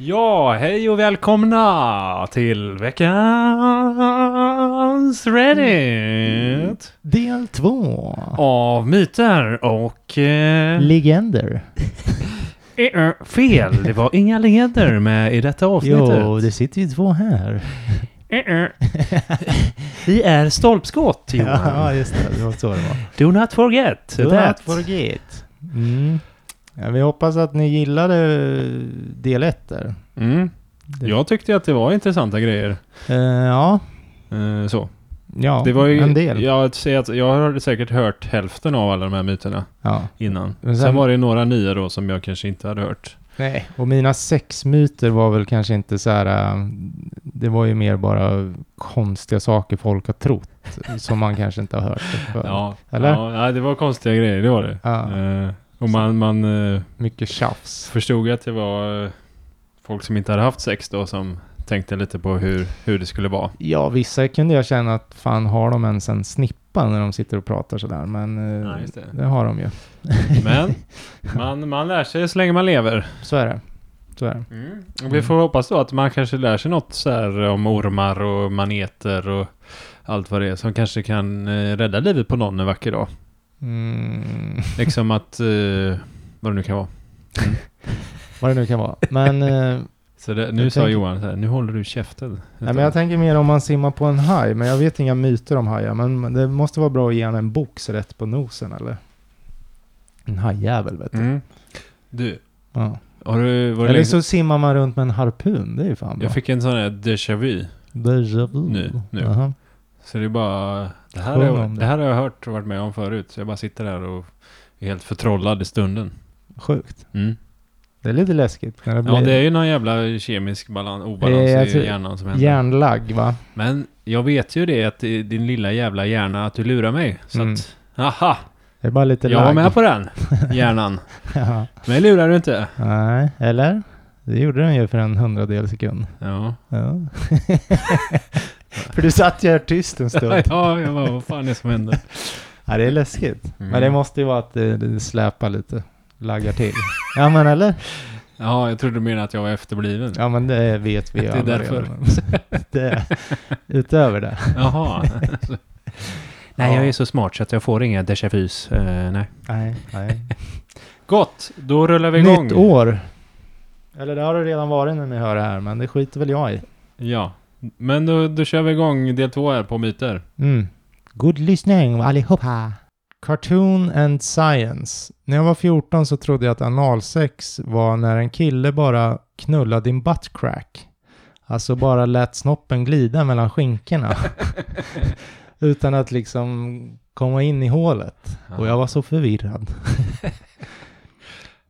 Ja, hej och välkomna till veckans Reddit. Del två. Av myter och... Eh, Legender. eh, fel, det var inga leder med i detta avsnittet. Jo, det sitter ju två här. Eh, eh. Vi är stolpskott, Johan. Ja, just det. Det var så det var. Do not forget Do that. not forget. Mm. Ja, vi hoppas att ni gillade del ett där. Mm. Jag tyckte att det var intressanta grejer. Eh, ja, Eh, så. ja Det var ju, en del. Jag, jag har säkert hört hälften av alla de här myterna Ja. innan. Sen, sen- var det några nya då som jag kanske inte hade hört. Nej, och mina sexmyter var väl kanske inte så här... Det var ju mer bara konstiga saker folk har trott. som man kanske inte har hört. För. Ja, Eller? ja det var konstiga grejer, det var det. Ja. Eh, och man, man eh, Mycket tjafs. förstod att det var eh, folk som inte hade haft sex då som tänkte lite på hur, hur det skulle vara. Ja, vissa kunde jag känna att fan har de ens en snippa när de sitter och pratar sådär. Men eh, Ja, just det. det har de ju. Men man, man lär sig så länge man lever. Så är det. Så är det. Och vi får hoppas då att man kanske lär sig något så här om ormar och maneter och allt vad det är som kanske kan eh, rädda livet på någon en vacker dag. Mm. Liksom att, eh, vad det nu kan vara. Vad det nu kan vara. Men, eh, Så det, nu sa tänker- Johan så här, nu håller du käften. nej, men jag tänker mer om man simmar på en haj. Men jag vet inga myter om hajar. Men det måste vara bra att ge han en box rätt på nosen eller? En hajjävel vet du. mm. Du, Ja. har du, var det Eller så simmar man runt med en harpun. Det är ju fan bra. jag fick en sån här déjà vu. Déjà vu. Nu, nu. Jaha. Så det är bara, det här, har, om det. det här har jag hört och varit med om förut. Så jag bara sitter där och är helt förtrollad i stunden. Sjukt. Mm. Det är lite läskigt. När det blir Ja, det är ju någon jävla kemisk balans, obalans Eh, jag i hjärnan som händer. Hjärnlagg va? Men jag vet ju det att din lilla jävla hjärna att du lurar mig. Så Mm. att, aha, Det är bara lite jag var lagg. med på den hjärnan. ja. Mig lurar du inte. Nej, eller? Det gjorde den ju för en hundradel sekund. Ja. Ja. för du satt ju här tyst en stund. ja, jag bara, vad fan är det som händer? Ja, det är läskigt. Mm. Men det måste ju vara att det, det släpar lite. Laggar till. Ja, men eller? Ja, jag trodde du menade att jag var efterbliven. Ja, men det vet vi ju Det är därför. det, utöver det. Jaha. nej, jag är så smart så att jag får inga déjà vus. Eh, nej. Nej, nej. Gott, då rullar vi igång. Nytt år. Eller det har det redan varit när ni hör det här, men det skiter väl jag i. Ja, men då, då kör vi igång del två här på myter. Mm. God lyssning allihopa! Cartoon and Science. När jag var 14 så trodde jag att analsex var när en kille bara knullade din buttcrack. Alltså bara lät snoppen glida mellan skinkorna. Utan att liksom komma in i hålet. Och jag var så förvirrad.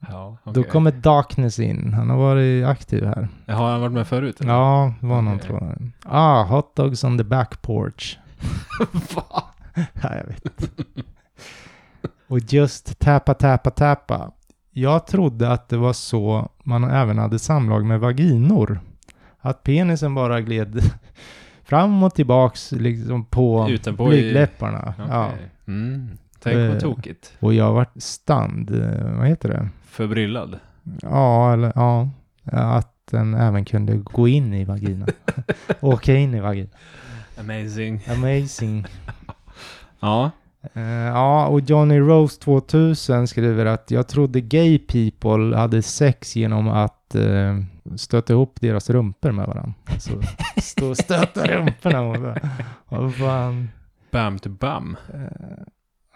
Ja, Då okej. kommer Darkness in. Han har varit aktiv här. Har han varit med förut? eller? Ja, det var någon Okej. tror jag. Ah, hot dogs on the back porch. Va? Ja, jag vet. Och just täpa, täpa, täpa. Jag trodde att det var så man även hade samlag med vaginor. Att penisen bara gled fram och tillbaks liksom på blygdläpparna. Okej. Ja. Mm. Tänk Eh. vad tokigt. Och jag var stand, eh, vad heter det? Förbryllad. Ja, eller ja. Att den även kunde gå in i vagina. Åka in i vagina. Amazing. Amazing. Ja. Eh, ja, och Johnny Rose 2000 skriver att jag trodde gay people hade sex genom att uh, stöta ihop deras rumpor med varandra. Så stå och stöta rumporna mot varandra. Vad fan. Bam to bam. Eh,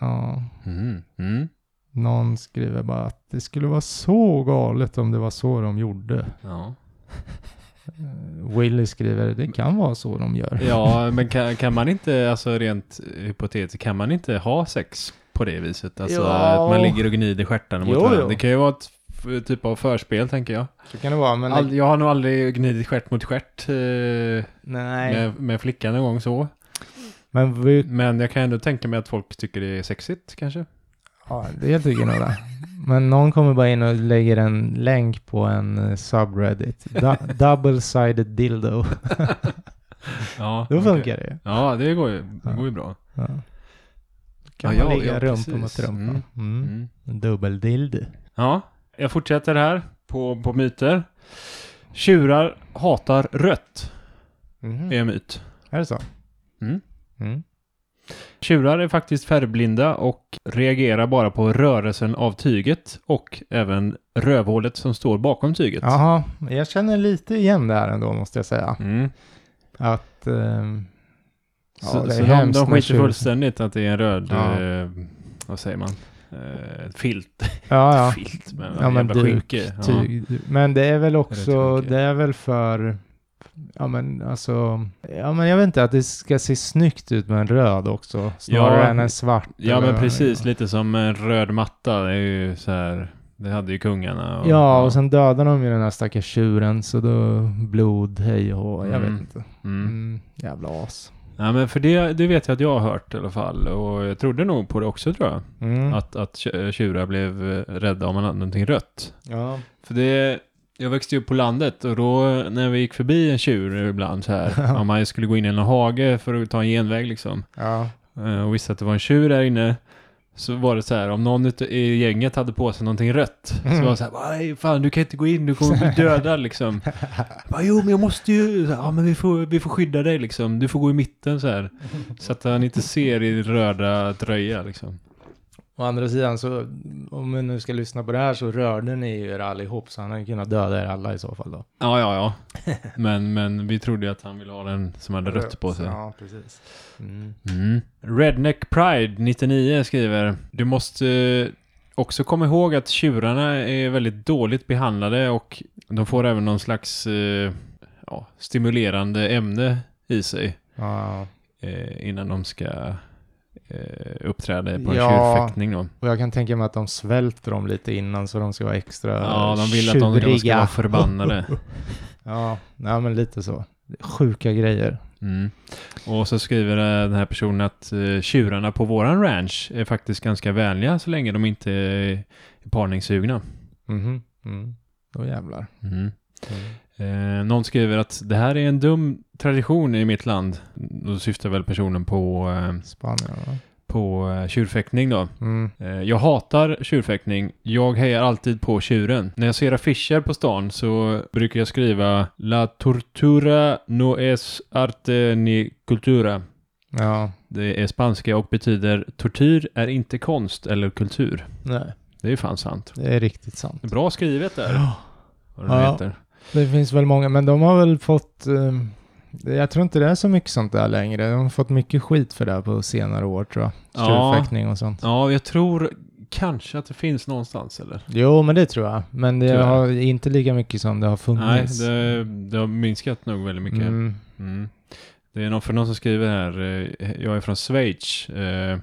ja, Mm. Mm. någon skriver bara att det skulle vara så galet om det var så de gjorde. Ja. Eh, Willy skriver, det kan vara så de gör. ja, men kan, kan man inte, alltså rent hypotetiskt, kan man inte ha sex på det viset? Alltså Ja. att man ligger och gnider stjärtarna mot Jo, varandra. jo. Det kan ju vara ett typ av förspel tänker jag. Så kan det vara, men... Ald- jag har nog aldrig gnidit stjärt mot stjärt eh, med, med flickan en gång så. Men vi, Men jag kan ändå tänka mig att folk tycker det är sexigt kanske. ja, det tycker nog det. Men någon kommer bara in och lägger en länk på en eh, subreddit. Du- Double-sided dildo. Ja, Då funkar det ju. Ja, det går ju, det går ju bra. Ja. Kan Ja, man ja, ligga ja, rumpa mot rumpa. Mm. Mm. Mm. Dubbeldildo. Ja, jag fortsätter här på, på myter. Tjurar hatar rött, Mhm. är en myt. Är det så? Mm. Mm. Tjurar är faktiskt färgblinda och reagerar bara på rörelsen av tyget och även rövhålet som står bakom tyget. Jaha, jag känner lite igen det här ändå måste jag säga. Mm. Att... ehm, ja, så det är så de, hemskt de skiter fullständigt att det är en röd, Ja. eh, vad säger man, eh, filt. Ja, ja. Filt, men, Ja, men jävla duk, skynke. Ja. tyg. Men det är väl också, det är väl för, ja men alltså, ja men jag vet inte, att det ska se snyggt ut med en röd också, snarare Ja. än en svart. Ja men precis, lite som en röd matta. Det är ju så här, det hade ju kungarna. och- Ja, och sen dödar de ju den här stackars tjuren, så då blod, hej och jag Mm. vet inte. Mm. Mm, jävla as. Ja men för det, det vet jag att jag har hört i alla fall. Och jag trodde nog på det också tror jag. Mm. Att, att tj- tjurar blev eh, rädda om man hade någonting rött. Ja. För det, jag växte ju upp på landet och då när vi gick förbi en tjur ibland så här. om man skulle gå in i en hage för att ta en genväg liksom. Ja. eh, Och visste att det var en tjur där inne. Så var det så här, om någon i gänget hade på sig någonting rött. Så Mm. var det så här, nej fan du kan inte gå in, du kommer bli dödad liksom. Bara, jo men jag måste ju, ja men vi får, vi får skydda dig liksom. Du får gå i mitten så här. Så att han inte ser i röda tröja liksom. Å andra sidan så, om vi nu ska lyssna på det här så rörde ni ju er allihop, så han hade kunnat döda er alla i så fall då. Ja, ja, ja. Men, men vi trodde ju att han ville ha den som hade rött på sig. Ja, precis. Mm. Mm. Redneck Pride 99 skriver Du måste eh, också komma ihåg att tjurarna är väldigt dåligt behandlade och de får även någon slags eh, ja, stimulerande ämne i sig Ja, eh, innan de ska eh, uppträda på en Ja. tjurfäktning då. och jag kan tänka mig att de svälter dem lite innan så de ska vara extra Ja, de vill att de, de ska tjuriga. vara förbannade. Ja, nej, men lite så. Sjuka grejer. Mm. Och så skriver eh, den här personen att eh, tjurarna på våran ranch är faktiskt ganska vänliga så länge de inte är parningssugna. Mhm. Mm. Då jävlar. Mm. Mm. Eh, någon skriver att det här är en dum tradition i mitt land. Då syftar väl personen på, eh, Spanien va? på eh, tjurfäktning då. Mm. Eh, jag hatar tjurfäktning. Jag hejar alltid på tjuren. När jag ser affischer på stan så brukar jag skriva La tortura no es arte ni cultura. Ja, Det är spanska och betyder tortyr är inte konst eller kultur. nej. Det är fan sant. Det är riktigt sant. Bra skrivet där. Ja. Vad det Ja. heter. Det finns väl många, men de har väl fått... ehm, jag tror inte det är så mycket sånt där längre. De har fått mycket skit för det här på senare år tror jag. Ja. Tjurfäktning och sånt. Ja, jag tror kanske att det finns någonstans eller? Jo, men det tror jag. Men det Tyvärr. har inte lika mycket som det har Nej, funnits. det, det har minskat nog väldigt mycket. Mm. Mm. Det är någon, för någon som skriver här, eh, jag är från Schweiz. Eh,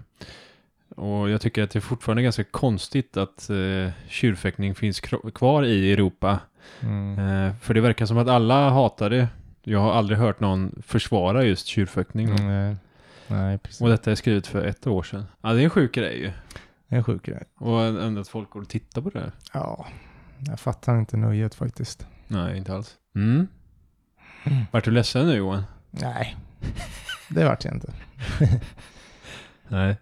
och jag tycker att det är fortfarande ganska konstigt att eh, tjurfäktning finns kvar i Europa. Mm. Eh, för det verkar som att alla hatar det. Jag har aldrig hört någon försvara just tjurfäktning. då. Nej. Nej, precis. Och detta är skrivet för ett år sedan. Ja, det är en sjuk grej ju. Det är en sjuk grej. Och ändå att folk går och tittar på det här. Ja, jag fattar inte nöjet faktiskt. Nej, inte alls. Mm. Mm. Vart du ledsen nu Johan? Nej, det vart jag inte. Nej.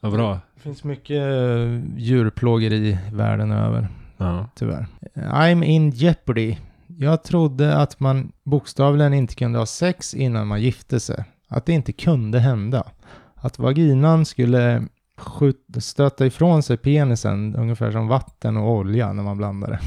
Vad bra. Det finns mycket eh, djurplågeri världen över, Ja. tyvärr. I'm in jeopardy. Jag trodde att man bokstavligen inte kunde ha sex innan man gifte sig. Att det inte kunde hända. Att vaginan skulle stöta ifrån sig penisen ungefär som vatten och olja när man blandar det.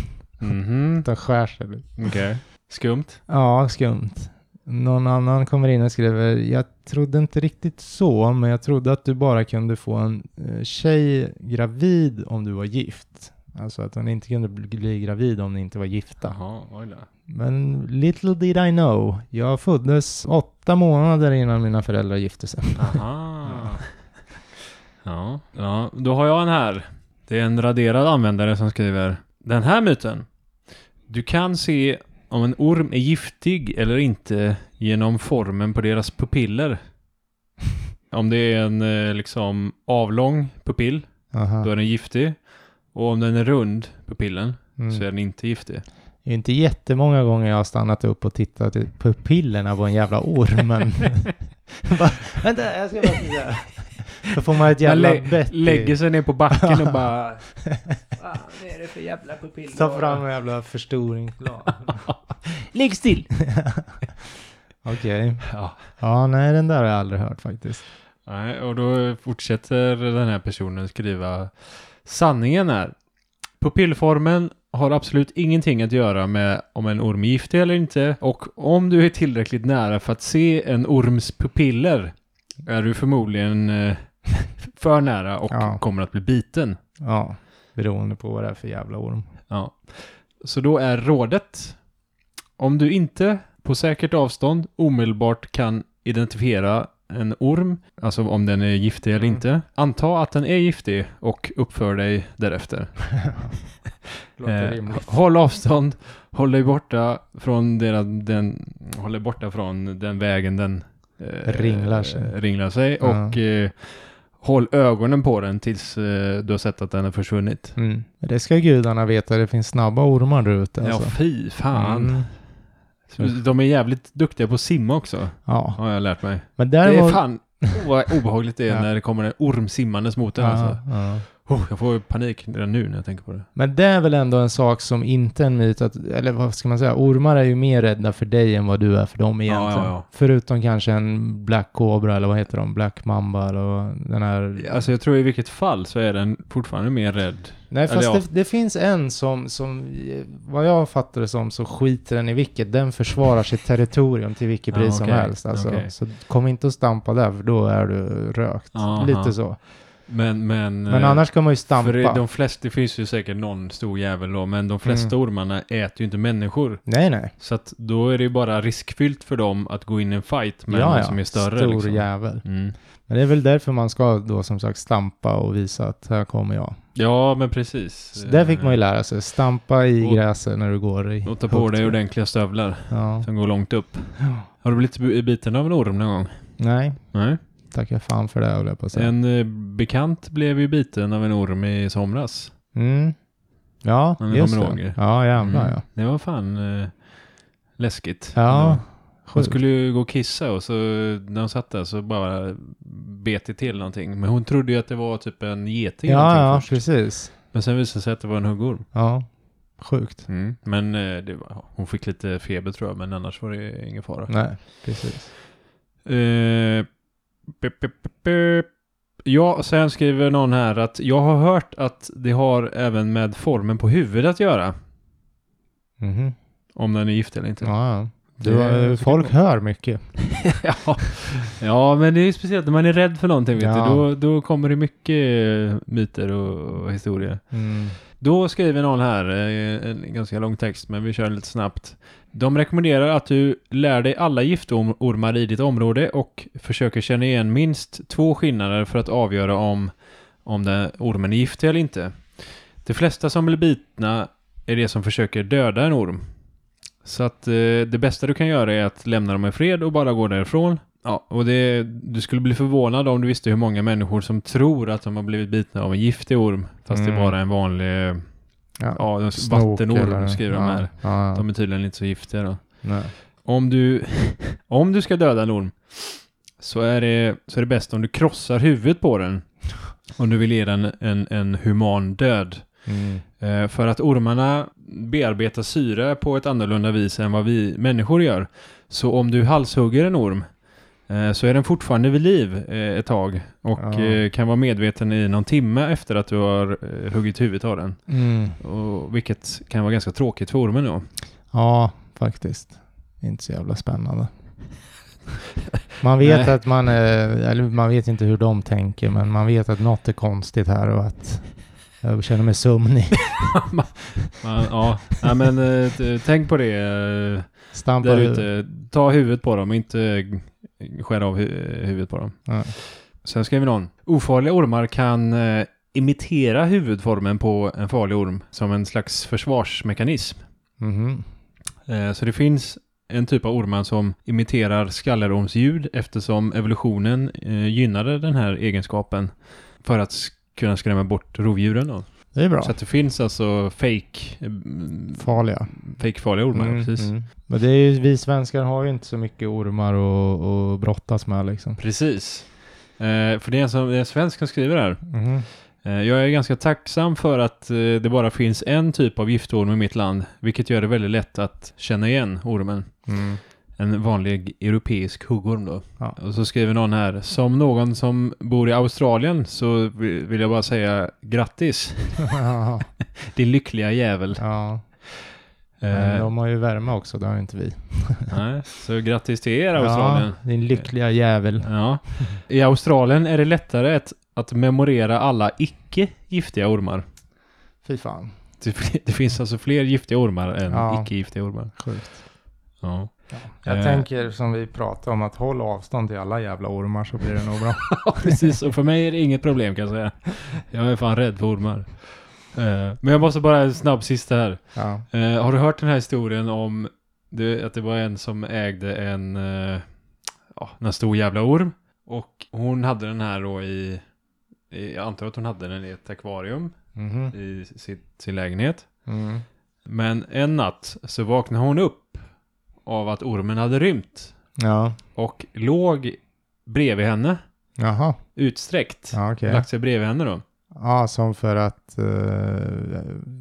Mhm. Det skär sig. Okej. Skumt. Ja, skumt. Någon annan kommer in och skriver, jag trodde inte riktigt så, men jag trodde att du bara kunde få en eh, tjej gravid om du var gift. Alltså att hon inte kunde bli- gravid om ni inte var gifta. Jaha, oj. Men little did I know, jag föddes åtta månader innan mina föräldrar gifte sig. Aha. Ja. ja, då har jag en här. Det är en raderad användare som skriver Den här myten. Du kan se om en orm är giftig eller inte genom formen på deras pupiller. Om det är en eh, liksom avlång pupill, Aha. då är den giftig. Och om den är rund, pupillen, Mm. så är den inte giftig. Det är inte jättemånga gånger jag har stannat upp och tittat i pupillerna på en jävla orm, men... bara, vänta, jag ska bara titta. Så får man ett jävla lä- bett Lägger sig ner på backen och bara... Vad är det för jävla pupiller? Ta fram en jävla förstoringsglas. Ligg still! Okej. Ja. Ja, nej, den där har jag aldrig hört faktiskt. Nej, och då fortsätter den här personen skriva Sanningen är Pupillformen har absolut ingenting att göra med om en orm är giftig eller inte och om du är tillräckligt nära för att se en orms pupiller är du förmodligen eh, för nära och Ja. kommer att bli biten. Ja, beroende på vad det är för jävla orm. Ja. Så då är rådet om du inte på säkert avstånd omedelbart kan identifiera en orm, alltså om den är giftig eller Mm. inte, anta att den är giftig och uppför dig därefter. Eh, håll avstånd, håll dig borta från den, den håll dig borta från den vägen den eh, Ringlar sig. ringlar sig Ja. och eh, håll ögonen på den tills eh, du har sett att den har försvunnit. Mm. Det ska gudarna veta, det finns snabba ormar där ute Ja, alltså. fy fan. Mm. De är jävligt duktiga på att simma också, Ja, har jag lärt mig. men Det är däremot... fan obehagligt det är Ja. när det kommer en orm simmandes mot en Ja, alltså. ja. Oh, jag får panik redan nu när jag tänker på det. Men det är väl ändå en sak som inte är en myt att, eller vad ska man säga, ormar är ju mer rädda för dig än vad du är för dem egentligen. Ja, ja, ja. Förutom kanske en Black Cobra eller vad heter de? Black Mamba eller den här... Alltså jag tror i vilket fall så är den fortfarande mer rädd. Nej, fast ja. det, det finns en som, som, vad jag fattar det som, så skiter den i vilket. Den försvarar sitt territorium till vilket Ja, pris som okej, helst. Alltså. okej. Så kom inte och stampa där, för då är du rökt. Aha. Lite så. Men, men... Men eh, annars kan man ju stampa. För de flesta, det finns ju säkert någon stor jävel då, men de flesta Mm. ormarna äter ju inte människor. Nej, nej. Så att då är det ju bara riskfyllt för dem att gå in i en fight med någon som är större. Stor liksom. jävel. Mm. Men det är väl därför man ska då som sagt stampa och visa att här kommer jag. Ja, men precis. Så där fick man ju lära sig. Stampa i Och- gräset när du går i... Och ta på dig ordentliga stövlar Ja. som går långt upp. Har du blivit bi- biten av en orm någon gång? Nej, Nej. tackar fan för det höll jag på att säga. En eh, bekant blev ju biten av en orm i somras. Mm. Ja, just det. Ja, jävlar Mm. ja. Det var fan eh, läskigt. Ja, Hon skulle ju gå och kissa och så när hon satt där så bara bet det till någonting. Men hon trodde ju att det var typ en geting Ja, ja, först. precis. Men sen visade det sig att det var en huggorm. Ja, sjukt. Mm. Men eh, det hon fick lite feber tror jag, men annars var det ingen fara. Nej, precis. Eh. Ja, sen skriver någon här att jag har hört att det har även med formen på huvudet att göra. Mhm. Om den är gift eller inte. Ja, ja. Du, eh, tycker folk hör mycket. ja. ja, men det är ju speciellt när man är rädd för någonting. Vet Ja. du? Då, då kommer det mycket eh, myter och, och historier. Mm. Då skriver någon här, eh, en ganska lång text, men vi kör lite snabbt. De rekommenderar att du lär dig alla giftormar i ditt område och försöker känna igen minst två skillnader för att avgöra om, om den ormen är giftig eller inte. De flesta som blir bitna är de som försöker döda en orm. Så att eh, det bästa du kan göra är att lämna dem i fred och bara gå därifrån. Ja, och det, du skulle bli förvånad om du visste hur många människor som tror att de har blivit bitna av en giftig orm. Fast det Mm. bara är en vanlig Ja, Ja, vattenorm skriver de ja, här. Ja, De är tydligen inte så giftiga då. nej. Om du, om du ska döda en orm så är, det, så är det bäst om du krossar huvudet på den. Om du vill ge den en, en human död. Mm. Eh, för att ormarna bearbetar syre på ett annorlunda vis än vad vi människor gör. Så om du halshugger en orm eh, så är den fortfarande vid liv eh, ett tag och Ja. kan vara medveten i någon timme efter att du har huggit huvudet av den. Mm. Och, vilket kan vara ganska tråkigt för ormen då. Ja, faktiskt. Inte så jävla spännande. Man vet att man, är, eller man vet inte hur de tänker, men man vet att något är konstigt här och att jag känner mig sömnig. Man, ja, nej, men eh, tänk på det eh, Stampa där huvudet. ute. Ta huvudet på dem, inte skär av hu- huvudet på dem. Ja. Sen skriver någon. Ofarliga ormar kan eh, imitera huvudformen på en farlig orm som en slags försvarsmekanism. Mhm. Eh, Så det finns en typ av ormar som imiterar skallerormsljud eftersom evolutionen eh, gynnade den här egenskapen för att sk- kunna skrämma bort rovdjuren. Då. Det är bra. Så att det finns alltså fake, mm, Farliga. fake farliga ormar. Mm, Precis. mm. Men det är ju, vi svenskar har ju inte så mycket ormar att att brottas med liksom. Precis. Eh, för det är en, som, det är en svensk som skriver här. Mhm. Eh, jag är ganska tacksam för att eh, det bara finns en typ av giftorm i mitt land, vilket gör det väldigt lätt att känna igen ormen. En vanlig europeisk huggorm då. Ja. Och så skriver någon här, som någon som bor i Australien så vi- vill jag bara säga grattis, ja. din lyckliga jävel. ja. Men Eh, de har ju värme också, det har inte vi. nej, så grattis till er Australien. Ja, din lyckliga jävel. Ja. I Australien är det lättare att, att memorera alla icke giftiga ormar. Fy fan. Det, det finns alltså fler giftiga ormar än Ja. icke-giftiga ormar. Sjukt. Ja. Jag Eh. tänker som vi pratade om att håll avstånd till alla jävla ormar så blir det nog bra. Precis, och för mig är det inget problem kan jag säga. Jag är fan rädd för ormar. Eh, men jag måste bara en snabb sista här. Ja. Eh, har du hört den här historien om det, att det var en som ägde en, uh, ja, en stor jävla orm? Och hon hade den här då i, i, jag antar att hon hade den i ett akvarium Mhm. i sitt, sin lägenhet. Mm. Men en natt så vaknade hon upp av att ormen hade rymt Ja. och låg bredvid henne, Jaha. utsträckt. Ja, okej. Lagt sig bredvid henne då. Ja, som för att eh,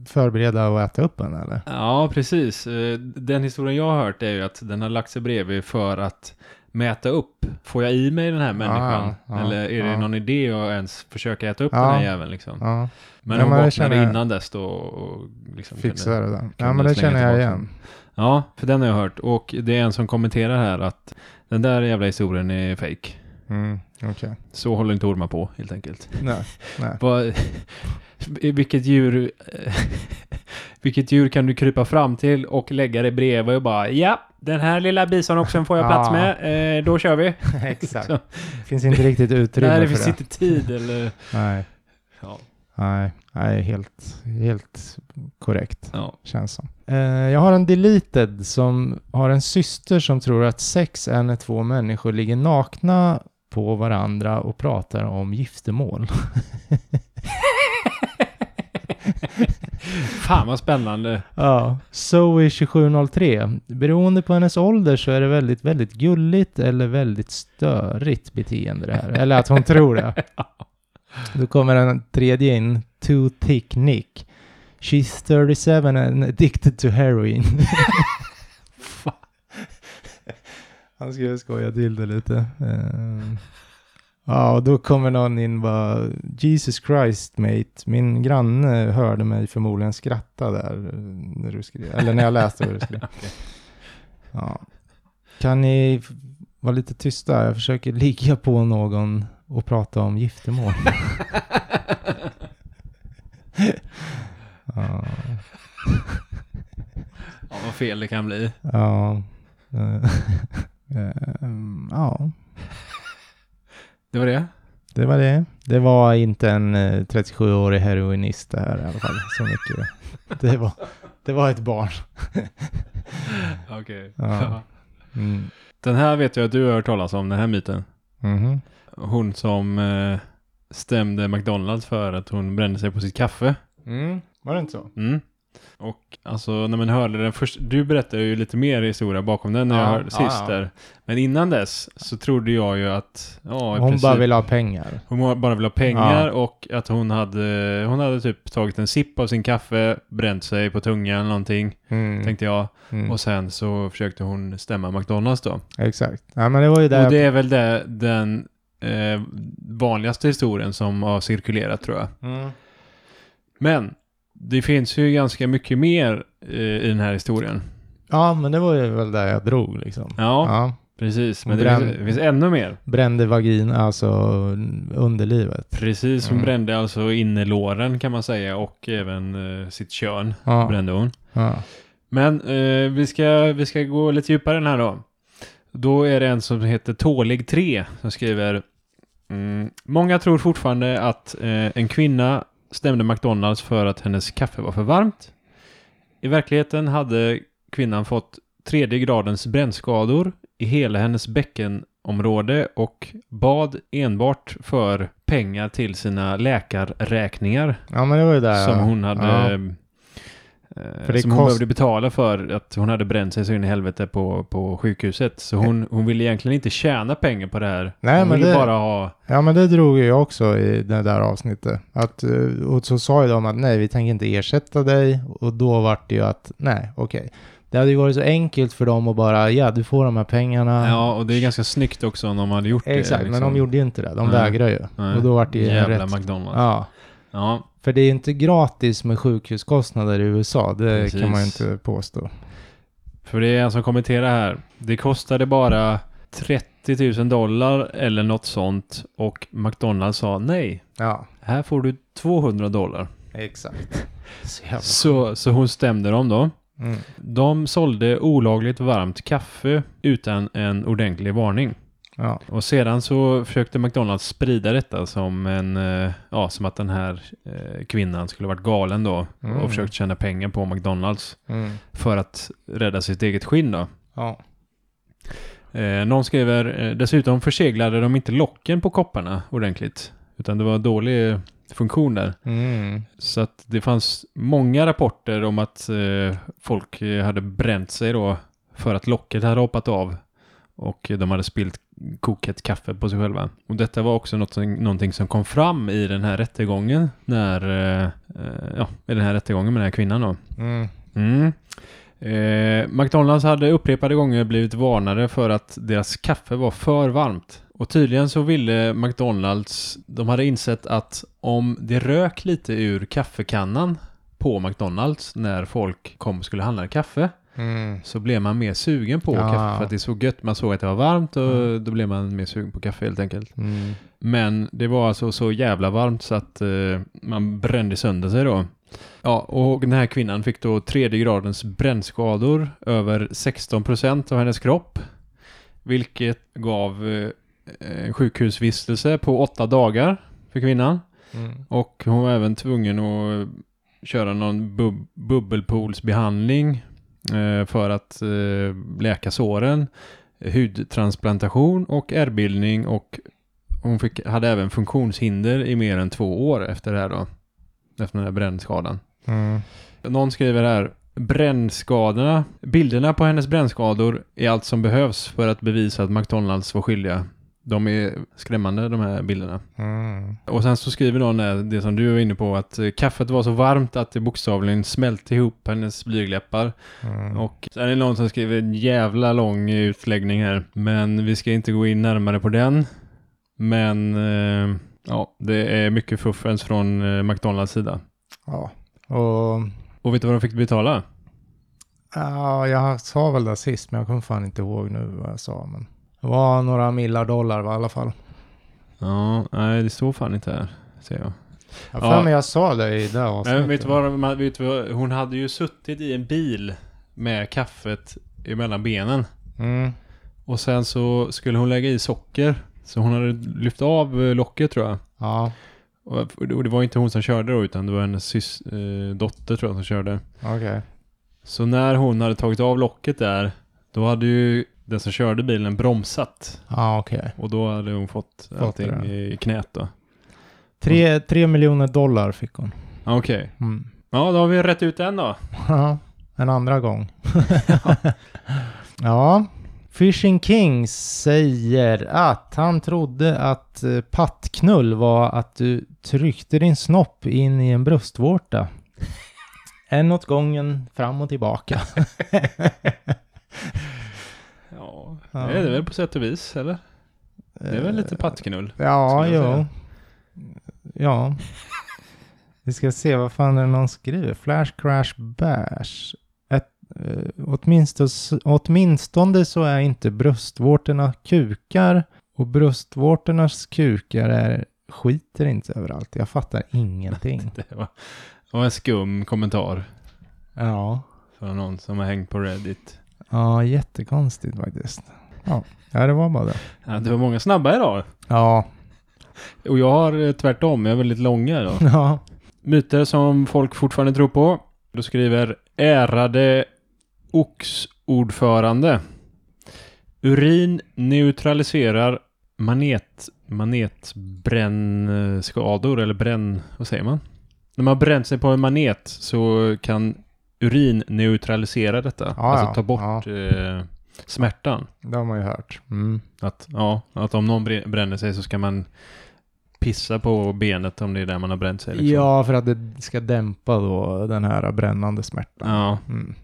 förbereda och äta upp den eller? Ja, precis. Eh, Den historien jag har hört är ju att den har lagt sig bredvid för att mäta upp. Får jag i mig den här människan? ja, Eller är det någon idé att ens försöka äta upp den här jäveln liksom? Ja, Men Ja, hon vaknade känner innan dess då och liksom fixa kunde- det där. Ja, men det känner jag igen. Ja, för den har jag hört. Och det är en som kommenterar här att den där jävla historien är fake. Mm, okej. Så håller inte ormar på helt enkelt. Nej, nej. Vad, vilket djur Vilket djur kan du krypa fram till och lägga det bredvid och bara ja, den här lilla bisonoxen får jag plats med, eh, då kör vi. Exakt. Så, Det finns inte riktigt utrymme nej, det för finns det. inte tid eller... Nej, Ja. Nej, nej, helt, helt korrekt. ja. Känns som. Eh, jag har en deleted som har en syster som tror att sex är när två människor ligger nakna på varandra och pratar om giftermål. Fan vad spännande. Ja, Zoe 2703. Beroende på hennes ålder så är det väldigt, väldigt gulligt eller väldigt störigt beteende det här. Eller att hon tror det. Då kommer en tredje in. Too thick Nick. She's 37 and addicted to heroin. Han skulle skoja till det lite. Ehm. Ja, och då kommer någon in bara Jesus Christ mate, min granne hörde mig förmodligen skratta där eh, när du skrev, eller när jag läste vad du skrev. Ja. Kan ni vara lite tysta? Jag försöker ligga på någon och prata om giftermål. ja. Ja, vad fel det kan bli. Ja. Eh, ehm, ja. Det var det? Det var det. Det var inte en eh, 37-årig heroinist det här i alla fall. Så mycket. Det var, det var ett barn. Okej. Ja. Mm. Den här vet jag att du har hört talas om, den här myten. Mhm. Hon som eh, stämde McDonalds för att hon brände sig på sitt kaffe. Mm. Var det inte så? Mm. Och alltså när man hörde den först, du berättade ju lite mer historia bakom den när jag Ja, hörde ja, sist ja. där. Men innan dess så trodde jag ju att, ja Hon princip, bara ville ha pengar. hon bara ville ha pengar Ja. och att hon hade, hon hade typ tagit en sipp av sin kaffe, bränt sig på tungan eller någonting, Mm. tänkte jag. Mm. Och sen så försökte hon stämma McDonalds då. Exakt. Ja, men det var ju där. Och det är väl det, den eh, vanligaste historien som har cirkulerat tror jag. Mm. Men det finns ju ganska mycket mer eh, i den här historien. Ja, men det var ju väl där jag drog liksom. Ja, Ja. precis. Men det Bränn- finns, det finns ännu mer. Brände vagin, alltså underlivet. Precis, hon Mm. brände alltså innerlåren kan man säga och även eh, sitt kön Ja. brände hon. Ja. Men eh, vi, ska, vi ska gå lite djupare den här då. Då är det en som heter Tålig 3 som skriver Mm. Många tror fortfarande att eh, en kvinna stämde McDonalds för att hennes kaffe var för varmt. I verkligheten hade kvinnan fått tredje gradens brännskador i hela hennes bäckenområde och bad enbart för pengar till sina läkarräkningar Ja, men det var ju där. som hon hade Ja. Eh, För det som hon kost- behövde betala för att hon hade bränt sig så in i helvete på, på sjukhuset. Så hon, hon ville egentligen inte tjäna pengar på det här. Nej, hon men ville det- bara ha... Ja, men det drog jag också i det där avsnittet. Att, eh, och så sa ju de att nej, vi tänker inte ersätta dig. Och då vart det ju att nej, okej. Det hade ju varit så enkelt för dem att bara, ja, du får de här pengarna. Ja, och det är ganska snyggt också om de hade gjort det. Exakt, liksom. men de gjorde ju inte det. De Nej. vägrade ju. Nej. Och då vart det ju Jävla rätt. McDonalds. Ja, Ja. För det är inte gratis med sjukhuskostnader i USA. Det Precis. kan man ju inte påstå. För det är en som kommenterar här. Det kostade bara 30 000 dollar eller något sånt och McDonalds sa nej. Ja, Här får du 200 dollar. exakt. Så. Så, så hon stämde dem då. Mm. De sålde olagligt varmt kaffe utan en ordentlig varning. Ja, Och sedan så försökte McDonalds sprida detta som en, eh, ja, som att den här eh, kvinnan skulle varit galen då Mm. och försökt tjäna pengar på McDonalds mm. för att rädda sitt eget skinn då. ja. Eh, någon skriver, eh, dessutom förseglade de inte locken på kopparna ordentligt. Utan det var dålig funktion där. Mm. Så att det fanns många rapporter om att eh, folk hade bränt sig då för att locket hade hoppat av. Och de hade spillt kokhett kaffe på sig själva. Och detta var också något som, någonting som kom fram i den här rättegången. När, eh, eh, ja, i den här rättegången med den här kvinnan då. Mm. Mm. Eh, McDonalds hade upprepade gånger blivit varnade för att deras kaffe var för varmt. Och tydligen så ville McDonalds, de hade insett att om det rök lite ur kaffekannan på McDonalds när folk kom och skulle handla kaffe Mm. så blev man mer sugen på Ja. kaffe för att det är så gött. Man såg att det var varmt och Mm. då blev man mer sugen på kaffe helt enkelt. Mm. Men det var alltså så jävla varmt så att eh, man brände sönder sig då. Ja, och den här kvinnan fick då tredje gradens brännskador över 16% av hennes kropp. Vilket gav eh, en sjukhusvistelse på åtta dagar för kvinnan. Mm. Och hon var även tvungen att köra någon bub bubbelpoolsbehandling eh, för att eh, läka såren. Hudtransplantation och ärrbildning och hon fick, hade även funktionshinder i mer än två år efter det här då. Efter den här brännskadan. Mm. Någon skriver här Brännskadorna, bilderna på hennes brännskador är allt som behövs för att bevisa att McDonalds var skyldiga. De är skrämmande de här bilderna. Mm. Och sen så skriver någon där, det som du var inne på, att eh, kaffet var så varmt att det bokstavligen smälte ihop hennes blygläppar. Mm. Och sen är det någon som skriver en jävla lång utläggning här. Men vi ska inte gå in närmare på den. Men eh, ja, det är mycket fuffens från eh, McDonalds sida. Ja. Och Och vet du vad de fick betala? ja, jag sa väl det sist, men jag kommer fan inte ihåg nu vad jag sa. Men det var några millar dollar va, i alla fall. Ja, nej det står fan inte här, ser jag. Jag Ja. för mig jag sa det i det avsnittet. Men vet du vad, vet du vad, hon hade ju suttit i en bil med kaffet emellan benen. Mm. Och sen så skulle hon lägga i socker. Så hon hade lyft av eh, locket tror jag. Ja, Och det var inte hon som körde då utan det var hennes sys, eh, dotter tror jag som körde. okej. Så när hon hade tagit av locket där, då hade ju den som körde bilen bromsat. Ja, okej. Och då hade hon fått, Fått allting det. i knät då. Tre, tre miljoner dollar fick hon. Okej. Mm. Ja, då har vi rätt ut den då. Ja, en andra gång. ja. Fishing King säger att han trodde att eh, pattknull var att du tryckte din snopp in i en bröstvårta. En åt gången, fram och tillbaka. Ja, det är det väl på sätt och vis, eller? Det är väl lite pattknull. Ja, jo. säga. Ja. Vi ska se, vad fan är det någon skriver? Flash Crash Bash. Ett, eh, åtminstone, åtminstone så är inte bröstvårtorna kukar och bröstvårtornas kukar är, skiter inte överallt. Jag fattar ingenting. Det var, var en skum kommentar Ja, från någon som har hängt på Reddit. Ja jättekonstigt faktiskt. Ja, ja det var bara det. Ja, det var många snabba idag. Ja, Och jag har eh, tvärtom, jag är väldigt långa då. Ja. Myter som folk fortfarande tror på. Då skriver ärade oxordförande. Urin neutraliserar manet, manetbrännskador eller bränn... Vad säger man? När man bränt sig på en manet så kan urin neutralisera detta. Ja, alltså ja. ta bort eh, smärtan. Det har man ju hört. Mm. Att, ja, att om någon br- bränner sig så ska man pissa på benet om det är där man har bränt sig. Liksom. Ja, för att det ska dämpa då den här brännande smärtan. Ja. Mm.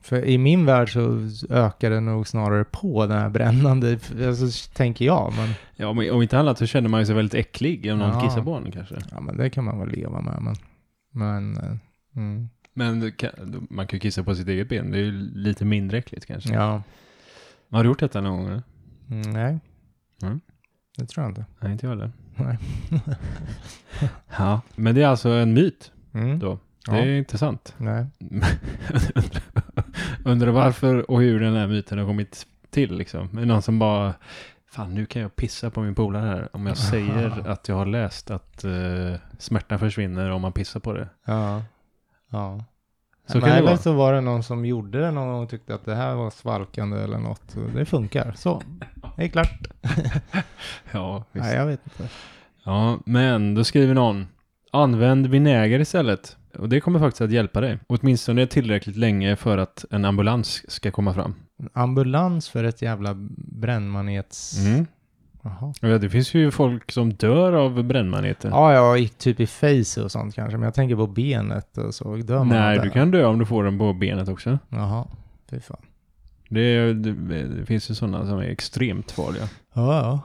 För i min värld så ökar det nog snarare på den här brännande, alltså, tänker jag. Men, Ja, men om inte annat så känner man ju sig väldigt äcklig om någon Ja. kissar på en kanske. ja, men det kan man väl leva med. Men, men eh, mm. Men kan, man kan ju kissa på sitt eget ben. Det är ju lite mindre äckligt kanske. ja. Har du gjort detta någon gång? eller? Mm, nej. Mm. Det tror jag inte. Nej, inte jag heller. Nej. Ja. Men det är alltså en myt Mm. då. Ja. Det är intressant. Nej. Undrar varför och hur den här myten har kommit till liksom. Är någon som bara Fan, nu kan jag pissa på min polare här. Om jag Aha. säger att jag har läst att uh, smärtan försvinner om man pissar på det. Ja. Ja. Så det men så var det någon som gjorde det någon gång och tyckte att det här var svalkande eller något. Det funkar. Så. Det är klart. Ja, visst. Nej, jag vet inte. Ja, men då skriver någon Använd vinäger istället. Och det kommer faktiskt att hjälpa dig. Åtminstone tillräckligt länge för att en ambulans ska komma fram. Ambulans för ett jävla brännmanets... Mm. Jaha. Ja, det finns ju folk som dör av brännmaneter. Ja, ja, typ i face och sånt kanske. Men jag tänker på benet och så. Dör man Nej, du kan dö om du får den på benet också. Jaha. Fy fan. Det, det, det finns ju sådana som är extremt farliga. Ja, ja.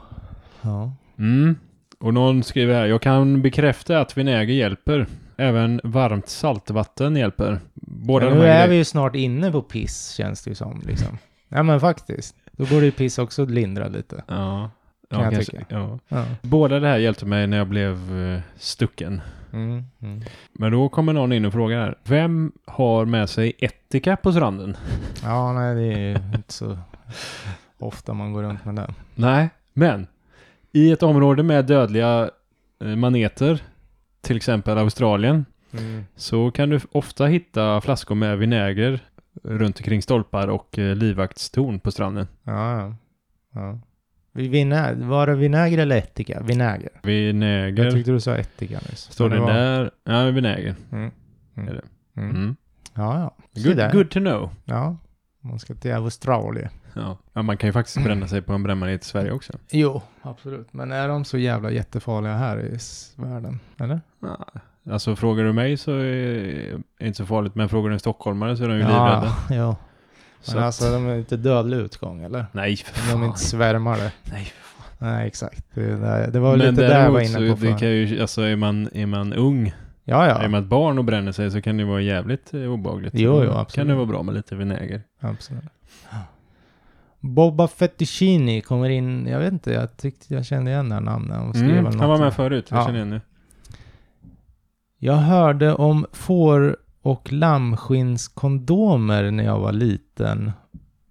Ja. Mm. Och någon skriver här, jag kan bekräfta att vinäger hjälper. Även varmt saltvatten hjälper. Båda Men de nu är vi ju snart inne på piss, känns det ju som. Liksom. Ja, men faktiskt. Då borde ju piss också lindra lite. Ja. Kan ja, jag tycka. Ja. Ja. Båda det här hjälpte mig när jag blev eh, stucken. Mm, mm. Men då kommer någon in och frågar. Vem har med sig etika på stranden? Ja, nej, det är ju inte så ofta man går runt med det. Nej, men i ett område med dödliga eh, maneter, till exempel Australien, Mm. så kan du ofta hitta flaskor med vinäger runt omkring stolpar och eh, livvaktstorn på stranden. Ja, ja. ja. Vi- Vinä- var det vinäger eller ättika? Vinäger. Jag Vinäger. tyckte du sa ättika nyss. Står det var- där? Ja, vinäger. Mm. Mm. Är det. Mm. Mm. Ja, ja. Good, där. good to know. Ja. Man ska till Australien. Ja. ja, man kan ju faktiskt bränna sig på en brännmanet i Sverige också. Jo, absolut. Men är de så jävla jättefarliga här i världen? Eller? Ja. Alltså frågar du mig så är det inte så farligt, men frågar du en stockholmare så är de ju livrädda. Ja, ja. Så Men att- alltså de är inte dödlig utgång eller? Nej, för De är fan. inte svärmare. Nej, Nej, exakt. Det, det, det var Men lite där jag var inne på det för. kan ju, alltså är man, är man ung, Ja, är ja. man ett barn och bränner sig så kan det vara jävligt eh, obehagligt. Jo, jo, Kan absolut. det vara bra med lite vinäger. Absolut. Bobba Fettuccini kommer in, jag vet inte, jag tyckte jag kände igen det här namnet. Han skrev Mm, han var med förut, jag Ja. känner igen det. Jag hörde om får och lammskinnskondomer när jag var liten.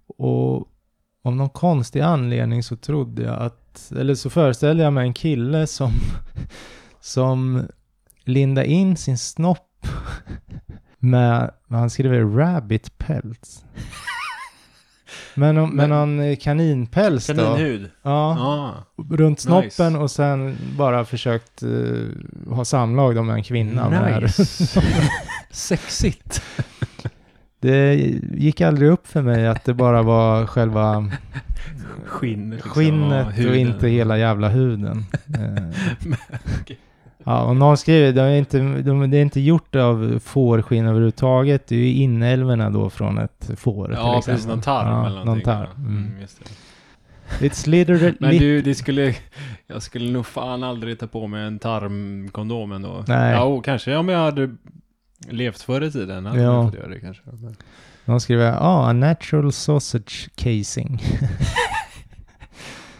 Och av någon konstig anledning så trodde jag att, eller så föreställde jag mig en kille som, som lindade in sin snopp med, vad han skriver, rabbit pelts. Men, om, men Men- någon kaninpäls då. Kaninhud. Ja, Ja. runt snoppen Nice. och sen bara försökt eh, ha samlag då med en kvinna. Nice. Sexigt. Det gick aldrig upp för mig att det bara var själva Skinn. liksom, skinnet och huden. inte hela jävla huden. Eh, okej. Ja, och någon skriver, det är inte, de, det är inte gjort av fårskinn överhuvudtaget. Det är ju inälvorna då från ett får till Ja, exempel. precis. Någon tarm ja, eller någon någonting. tarm. ja. Mm. Mm, just det. It's literally... Men du, det skulle... Jag skulle nog fan aldrig ta på mig en tarmkondom ändå. Nej. Ja, och kanske om jag hade levt förr i tiden hade Ja. jag göra det kanske. Men- Någon skriver, ja, ah, a natural sausage casing.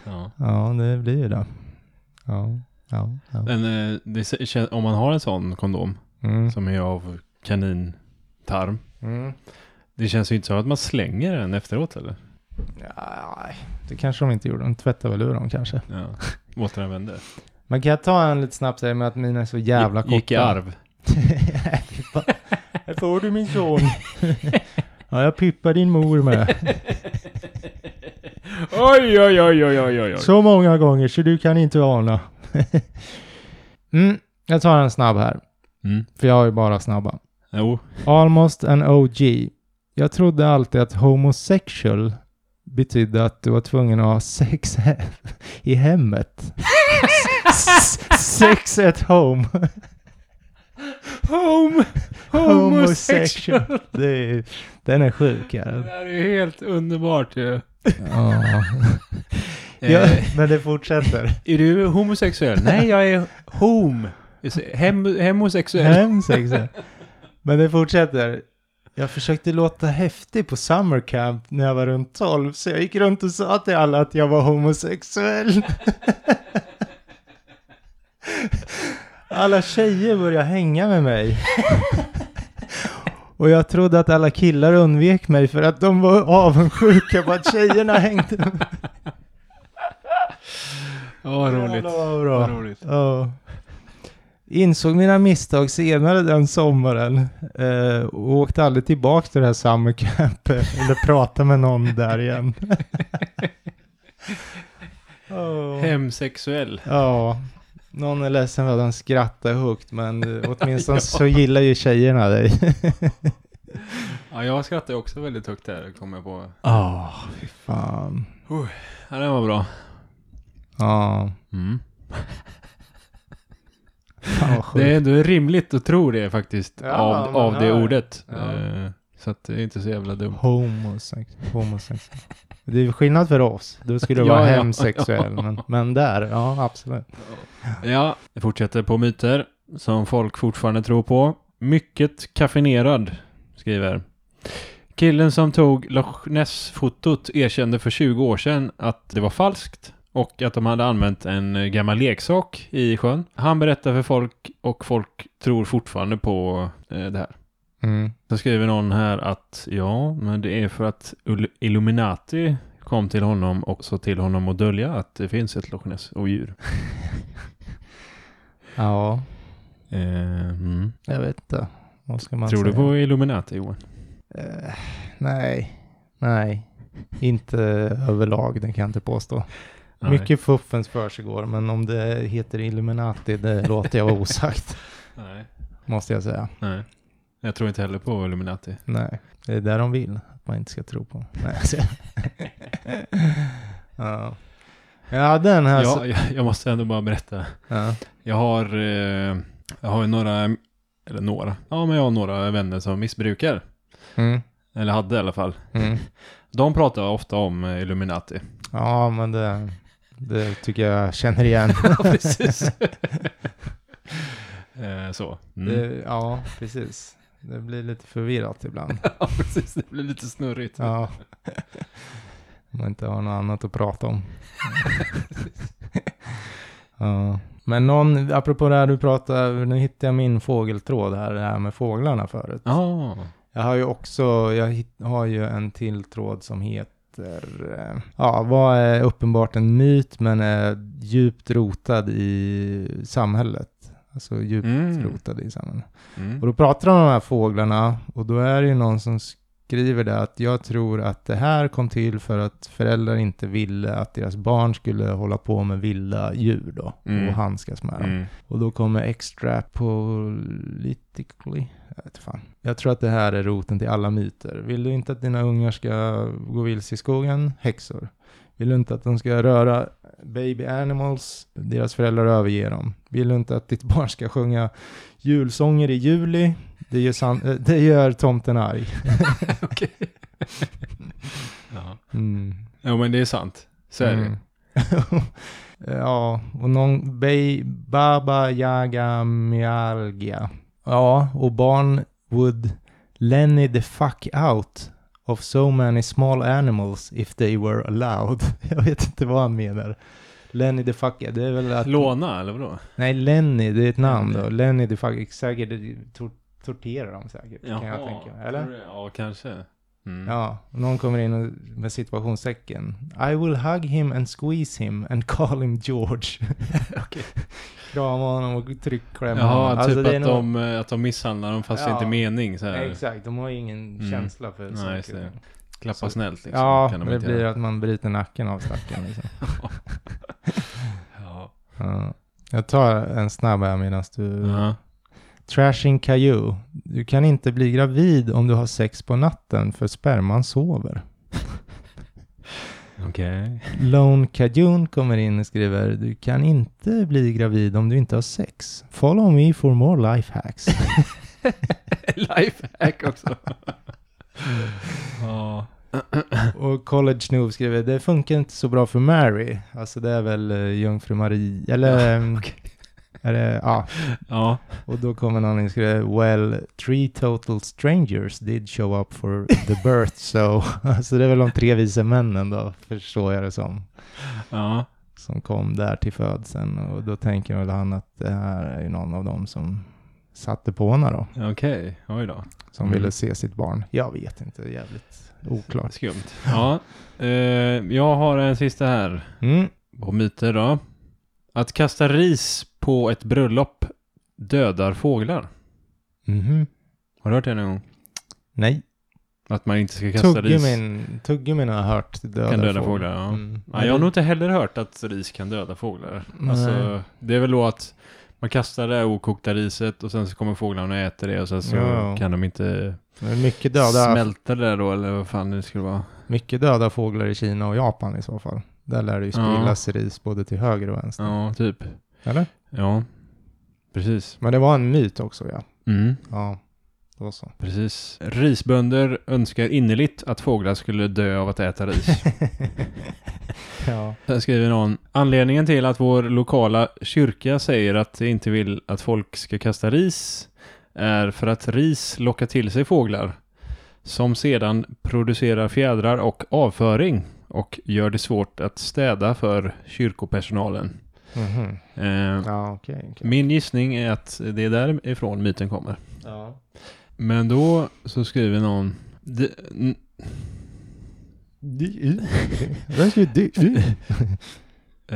Ja. ja, det blir ju det. Ja, ja, ja. Men eh, det om man har en sån kondom Mm. som är av kanintarm. Mm. Det känns ju inte så att man slänger den efteråt eller? Ja, det kanske de inte gjorde. De tvättade väl ur dem kanske. Ja. Återanvänder. Man kan jag ta en lite snabbt säga med att mina är så jävla korta. Gick i arv. Här får du min son. ja, jag pippar din mor med. oj, oj, oj, oj, oj, oj. Så många gånger så du kan inte ana. mm, jag tar en snabb här. Mm. För jag har ju bara snabba. Jo. Almost an OG. Jag trodde alltid att homosexual betydde att du var tvungen att ha sex he- i hemmet. Sex at home. Home. Homosexual. Det är, den är sjuk. Ja. Det här är helt underbart ju. Ja. Ja, men det fortsätter. Är du homosexuell? Nej, jag är home. Hem, homosexuell. Hemsexuell. Men det fortsätter. Jag försökte låta häftig på summer camp när jag var runt 12, så jag gick runt och sa till alla att jag var homosexuell. Alla tjejer började hänga med mig. Och jag trodde att alla killar undvek mig för att de var avundsjuka på att tjejerna hängde med mig. Ja, vad roligt. Vad bra. Vad roligt. Ja. Insåg mina misstag senare den sommaren eh, och åkte aldrig tillbaka till det här summer camp eh, eller prata med någon där igen. oh. Hemsexuell. Ja, någon är ledsen för att han skrattar högt men eh, åtminstone så gillar ju tjejerna dig. Ja, jag skrattar också väldigt högt där, kommer jag på. Ja, fy fan. Ja, den var bra. Ja, Mm. fan. Det är ändå rimligt att tro det faktiskt, Ja, av, av det hör. ordet. Ja. Eh, Så att det är inte så jävla dumt. Homosex, homosexuell. Det är skillnad för oss. Då skulle det Ja, vara hemsexuell. Men, men där, ja absolut. Ja, jag fortsätter på myter som folk fortfarande tror på. Mycket kaffinerad, skriver. Killen som tog Loch Ness-fotot erkände för 20 år sedan att det var falskt och att de hade använt en gammal leksak i sjön. Han berättar för folk och folk tror fortfarande på eh, det här. Mm. Så skriver någon här att ja, men det är för att Illuminati kom till honom och så till honom att dölja att det finns ett Loch Ness och djur. Ja, Eh, mm. jag vet inte. Vad ska man Tror säga? du på Illuminati Johan? Eh, nej, nej. Inte överlag, det kan jag inte påstå. Nej. Mycket fuffens försiggår, men om det heter Illuminati, det låter jag vara osagt. Nej. Måste jag säga. Nej. Jag tror inte heller på Illuminati. Nej, det är där de vill att man inte ska tro på. Nej, alltså. ja. ja, den här... Ja, jag, jag måste ändå bara berätta. ja. Jag har, eh, jag har ju några, eller några, ja men jag har några vänner som missbrukar. Mm, Eller hade i alla fall. mm. De pratar ofta om Illuminati. ja, men det, det tycker jag känner igen. Ja, precis. eh, så. Mm. Det, ja, precis. Det blir lite förvirrat ibland. Ja, precis. Det blir lite snurrigt. Ja. Om man inte har något annat att prata om. ja. Men någon, apropå det här du pratade, nu hittade jag min fågeltråd här, det här med fåglarna förut. Ja. Jag har ju också, jag har ju en till tråd som heter, eh, ja, vad är uppenbart en myt men är djupt rotad i samhället. Alltså djupt Mm. rotad i samhället. Mm. Och då pratar de om de här fåglarna och då är det ju någon som skriver det att jag tror att det här kom till för att föräldrar inte ville att deras barn skulle hålla på med vilda djur då Mm. och handskas med dem. Mm. Och då kommer extrapolitically, jag vet fan. Jag tror att det här är roten till alla myter. Vill du inte att dina ungar ska gå vilse i skogen? Häxor. Vill du inte att de ska röra baby animals? Deras föräldrar överger dem. Vill du inte att ditt barn ska sjunga julsånger i juli? Det gör, san- eh, det gör tomten arg. Okej. ja. Mm. Jo, men det är sant. Så är det. Mm. ja, och någon bay, Baba Yaga Myalgia. Ja, och barn would Lenny the fuck out of so many small animals if they were allowed. Jag vet inte vad han menar. Lenny the fuck, det är väl att... Låna, eller vadå? Nej, Lenny, det är ett namn då. Lenny. The fuck, säkert tor torterar dem säkert, kan jag tänka. Eller? Ja, kanske. Mm. Ja, någon kommer in med situationstecken. I will hug him and squeeze him and call him George. Krama honom och tryckklämma Jaha, honom. Alltså, typ det är att, nog- de, eh, att de misshandlar dem fast det Ja. inte är mening så här. Exakt, de har ingen Mm. känsla för Nej, saker. det. Klappa Så- snällt liksom. Ja, kan de det inte blir göra. att man bryter nacken av stackaren liksom. Ja. Ja. Jag tar en snabb här medan du... Ja. Trashing Caillou. Du kan inte bli gravid om du har sex på natten för sperman sover. Okej. Lone Cajun kommer in och skriver Du kan inte bli gravid om du inte har sex. Follow me for more life hacks. Lifehack också. ja. och College Noob skriver Det funkar inte så bra för Mary. Alltså det är väl uh, Jungfru Marie. Eller... ehm. Är det, ja. Ja. Och då kommer någon och skriver Well, three total strangers did show up for the birth. So, alltså det är väl de tre vise männen då, förstår jag det som. Ja. Som kom där till födseln. Och då tänker väl han att det här är ju någon av dem som satte på henne då. Okej. Oj då. Som Mm. ville se sitt barn. Jag vet inte, jävligt oklart. Skumt. Ja. Eh, jag har en sista här. Mm. På myter då. Att kasta ris på ett bröllop dödar fåglar. Mhm. Har du hört det någon gång? Nej, Att man inte ska kasta ris tuggummin, tuggummin har jag hört döda kan döda fåglar. Ja. Mm. Ja, jag har nog inte heller hört att ris kan döda fåglar. Nej. Alltså, det är väl då att man kastar det okokta riset och sen så kommer fåglarna och äter det och sen så Ja. kan de inte mycket döda, smälta det där då eller vad fan det skulle vara. mycket döda fåglar i Kina och Japan i så fall. Där lär det ju Ja. spillas ris både till höger och vänster. Ja, typ. Eller? Ja, precis. Men det var en myt också ja. Mm, Ja, då så. precis. Risbönder önskar innerligt att fåglar skulle dö av att äta ris. ja. Här skriver någon. Anledningen till att vår lokala kyrka säger att de inte vill att folk ska kasta ris är för att ris lockar till sig fåglar som sedan producerar fjädrar och avföring och gör det svårt att städa för kyrkopersonalen. Mhm. Eh, Ja, okej. okej. min gissning är att det är därifrån myten kommer. Ja. Men då så skriver någon "Det- n- Där ska du.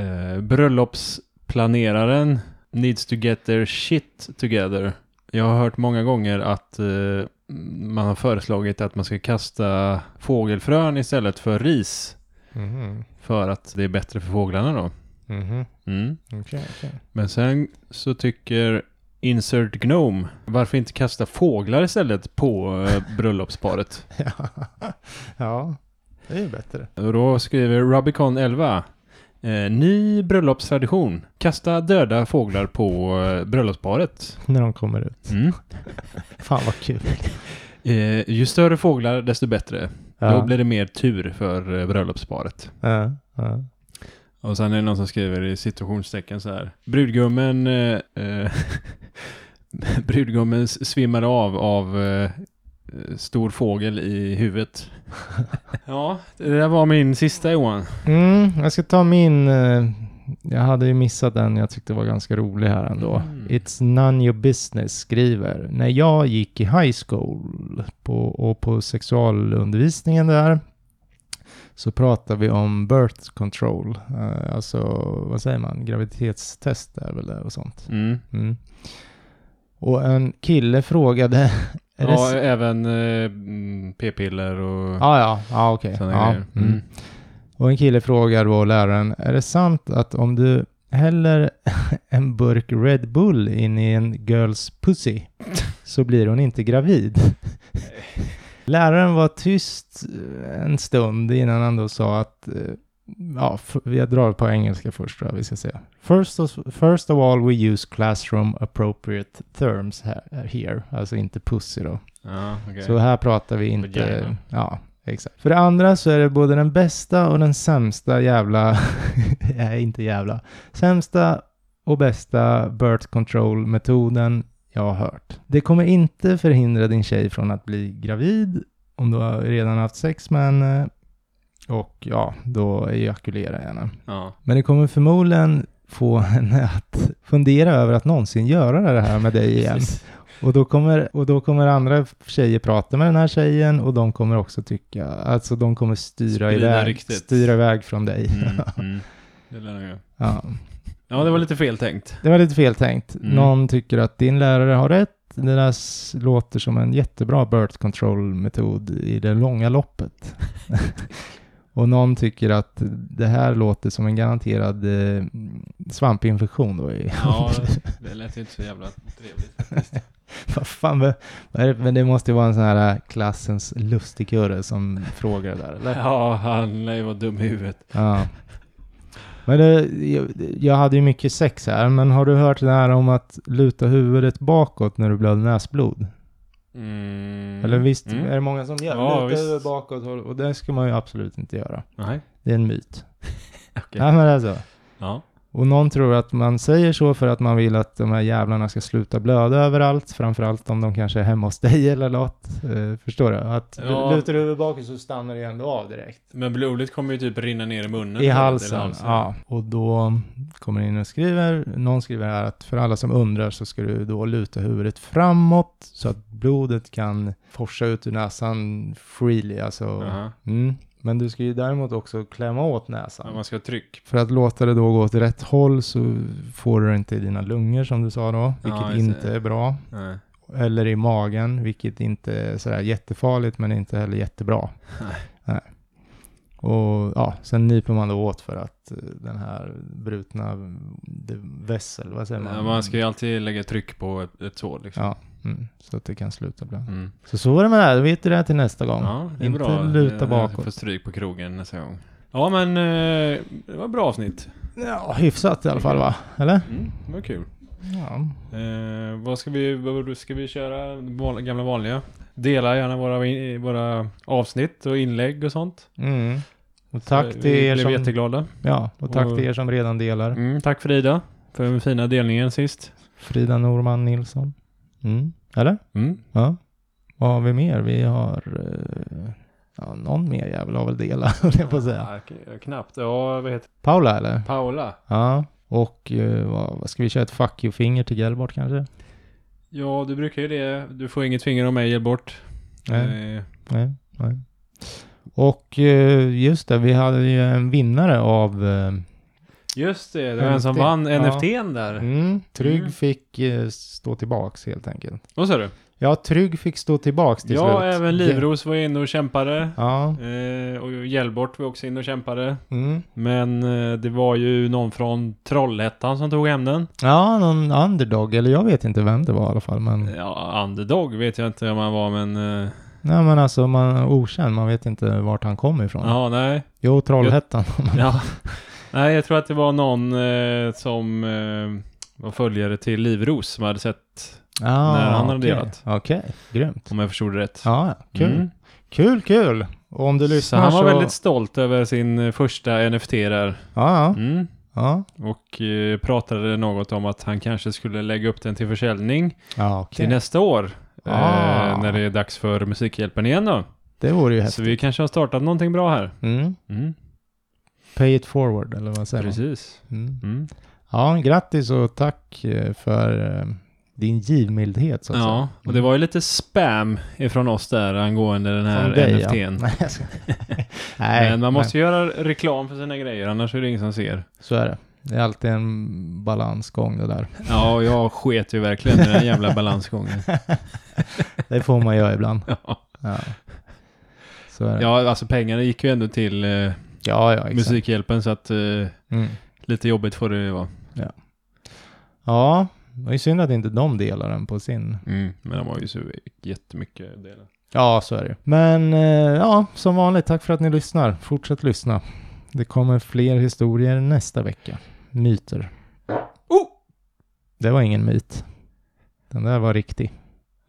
Eh, bröllopsplaneraren needs to get their shit together. Jag har hört många gånger att eh, man har föreslagit att man ska kasta fågelfrön istället för ris. Mhm. För att det är bättre för fåglarna då. Mhm. Mm. Okej, okej. Men sen så tycker Insert Gnome, varför inte kasta fåglar istället på eh, bröllopsparet? Ja. ja, det är ju bättre. Och då skriver Rubicon 11. Eh, ny bröllopstradition. Kasta döda fåglar på eh, bröllopsparet. När de kommer ut. Mm. Fan vad kul. Eh, ju större fåglar desto bättre. Ja. Då blir det mer tur för eh, bröllopsparet. Ja, ja. Och sen är det någon som skriver i situationstecken så här. Brudgummen eh, eh, Brudgummen s- svimmade av av eh, stor fågel i huvudet. ja, det där var min sista Johan. Mm, jag ska ta min... eh, jag hade ju missat den jag tyckte var ganska rolig här ändå. Mm. It's none your business skriver. När jag gick i high school på, och på sexualundervisningen där så pratade vi om birth control. Eh, alltså, vad säger man? Graviditetstest är väl det och sånt. Mm. Mm. Och en kille frågade... Ja, s- även eh, p-piller och ja, ja, ja okej. sådana Ja, grejer. mm. Mm. Och en kille frågar då läraren, är det sant att om du häller en burk Red Bull in i en girls pussy så blir hon inte gravid? Läraren var tyst en stund innan han då sa att, eh, ja, jag drar på engelska först tror jag vi ska säga. First of, first of all we use classroom appropriate terms här, here, alltså inte pussy då. Ja, okej. Så här pratar vi inte... Vagina. Ja, exakt. För det andra så är det både den bästa och den sämsta jävla... Nej, inte jävla. Sämsta och bästa birth control-metoden jag har hört. Det kommer inte förhindra din tjej från att bli gravid om du har redan haft sex med henne och ja, då ejakulera henne. Ja. Men det kommer förmodligen få henne att fundera över att någonsin göra det här med dig igen. Och då, kommer, och då kommer andra tjejer prata med den här tjejen och de kommer också tycka, alltså de kommer styra, Sprida iväg, styra iväg från dig. Mm, mm. Det lär jag ja. Ja, det var lite fel tänkt. Det var lite fel tänkt. Mm. Någon tycker att din lärare har rätt. Det där låter som en jättebra birth control-metod i det långa loppet. och någon tycker att det här låter som en garanterad eh, svampinfektion då. Ja, det lät inte så jävla trevligt. Vad fan, vad det? men det måste ju vara en sån här klassens lustigkurre som frågar det där, eller? Ja, han lär ju vara dum i huvudet. Ja. Men jag, jag hade ju mycket sex här, men har du hört det här om att luta huvudet bakåt när du blöder näsblod? Mm. Eller visst Mm. är det många som gör? Ja, luta visst. huvudet bakåt och, det ska man ju absolut inte göra. Nej. Det är en myt. Okej. Ja, men det är så. Ja. Och någon tror att man säger så för att man vill att de här jävlarna ska sluta blöda överallt, framförallt om de kanske är hemma hos dig eller något. Eh, förstår du? Att Ja. lutar du huvudet bakåt så stannar det ändå av direkt. Men blodet kommer ju typ rinna ner i munnen. I eller halsen, ja. Och då kommer in och skriver, någon skriver här att för alla som undrar så ska du då luta huvudet framåt så att blodet kan forsa ut ur näsan freely, alltså. Jaha. Mm. Men du ska ju däremot också klämma åt näsan. Ja, man ska ha tryck. För att låta det då gå åt rätt håll så får du det inte i dina lungor som du sa då, vilket Ja, inte är bra. Nej. Eller i magen, vilket inte är sådär jättefarligt men inte heller jättebra. Nej. Nej. Och ja, sen nyper man då åt för att eh, den här brutna vässel, vad säger man? Ja, man ska ju alltid lägga tryck på ett, ett sår liksom. Ja, mm, så att det kan sluta blöda. Mm. Så så är det med det här, då vet du det till nästa gång. Ja, det är Inte bra. luta Jag- Jag bakåt. får stryk på krogen nästa gång. Ja, men eh, det var ett bra avsnitt. Ja, hyfsat i alla fall va? Eller? Mm, det var kul. Ja. Eh, vad ska vi, vad ska vi köra? Gamla vanliga? Dela gärna våra, våra avsnitt och inlägg och sånt. Mm. Och tack Så till vi er som... jätteglada. Ja, och tack Och- till er som redan delar. Mm, tack Frida för den fina delningen sist. Frida Norman Nilsson. Mm. Eller? Mm. Ja. Vad har vi mer? Vi har... eh, ja, någon mer jävel har väl delat, höll jag på att säga. Ja, knappt. Ja, vad heter Paula eller? Paula. Ja. Och eh, vad, ska vi köra? Ett fuck you-finger till Gelbart kanske? Ja, du brukar ju det. Du får inget finger av mig, ge bort. Nej. Eh, Nej, nej. Och eh, just det, vi hade ju en vinnare av... just det, det var en som vann Ja. NFT'n där. Mm, Trygg Mm. fick eh, stå tillbaks helt enkelt. Vad sa du? Ja, Trygg fick stå tillbaks till Ja, slut. även Livros var inne och kämpade. Ja. Eh, och Hjellbort var också inne och kämpade. Mm. Men eh, det var ju någon från Trollhättan som tog hem den. Ja, någon underdog, eller jag vet inte vem det var i alla fall, men... Ja, underdog vet jag inte om han var, men... Eh, Nej, men alltså, man är okänd, man vet inte vart han kom ifrån. ja, nej. Jo, Trollhättan. Ja. Nej, jag tror att det var någon eh, som eh, var följare till Livros som hade sett, Ja, När han hade okej. delat. Okej, grymt. om jag förstod det rätt. Ja, kul. Mm. Kul, kul. Och om du Så lyssnar han så... var väldigt stolt över sin eh, första NFT där. Ja, ja. Mm. Ja, Och eh, pratade något om att han kanske skulle lägga upp den till försäljning ja okej. till nästa år. Ah. Eh, när det är dags för Musikhjälpen igen då. Det vore ju Så häftigt. vi kanske har startat någonting bra här. Mm. Mm. Pay it forward, eller vad säger Precis. man? Mm. Mm. Ja, grattis och tack eh, för eh, din givmildhet så att Ja, säga. och det var ju lite spam ifrån oss där angående den här dig, ja. NFT'n. Ska- nej, Men man måste nej, göra reklam för sina grejer, annars är det ingen som ser. så är det. Det är alltid en balansgång det där. Ja, jag sket ju verkligen i den jävla balansgången. Det får man göra ibland. Ja. Ja. Så är det. ja, alltså pengarna gick ju ändå till eh, ja, ja exakt. Musikhjälpen så att eh, Mm. lite jobbigt får det vara. Ja, det var ju synd att inte de delar den på sin. Mm, men de har ju så jättemycket delar. Ja, så är det. Men eh, ja, som vanligt, tack för att ni lyssnar. Fortsätt lyssna. Det kommer fler historier nästa vecka. Myter. Oh! Det var ingen myt. Den där var riktig.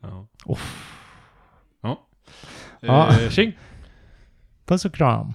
Ja. Uff. Ja. Ja. Eh, tjing! Puss och kram.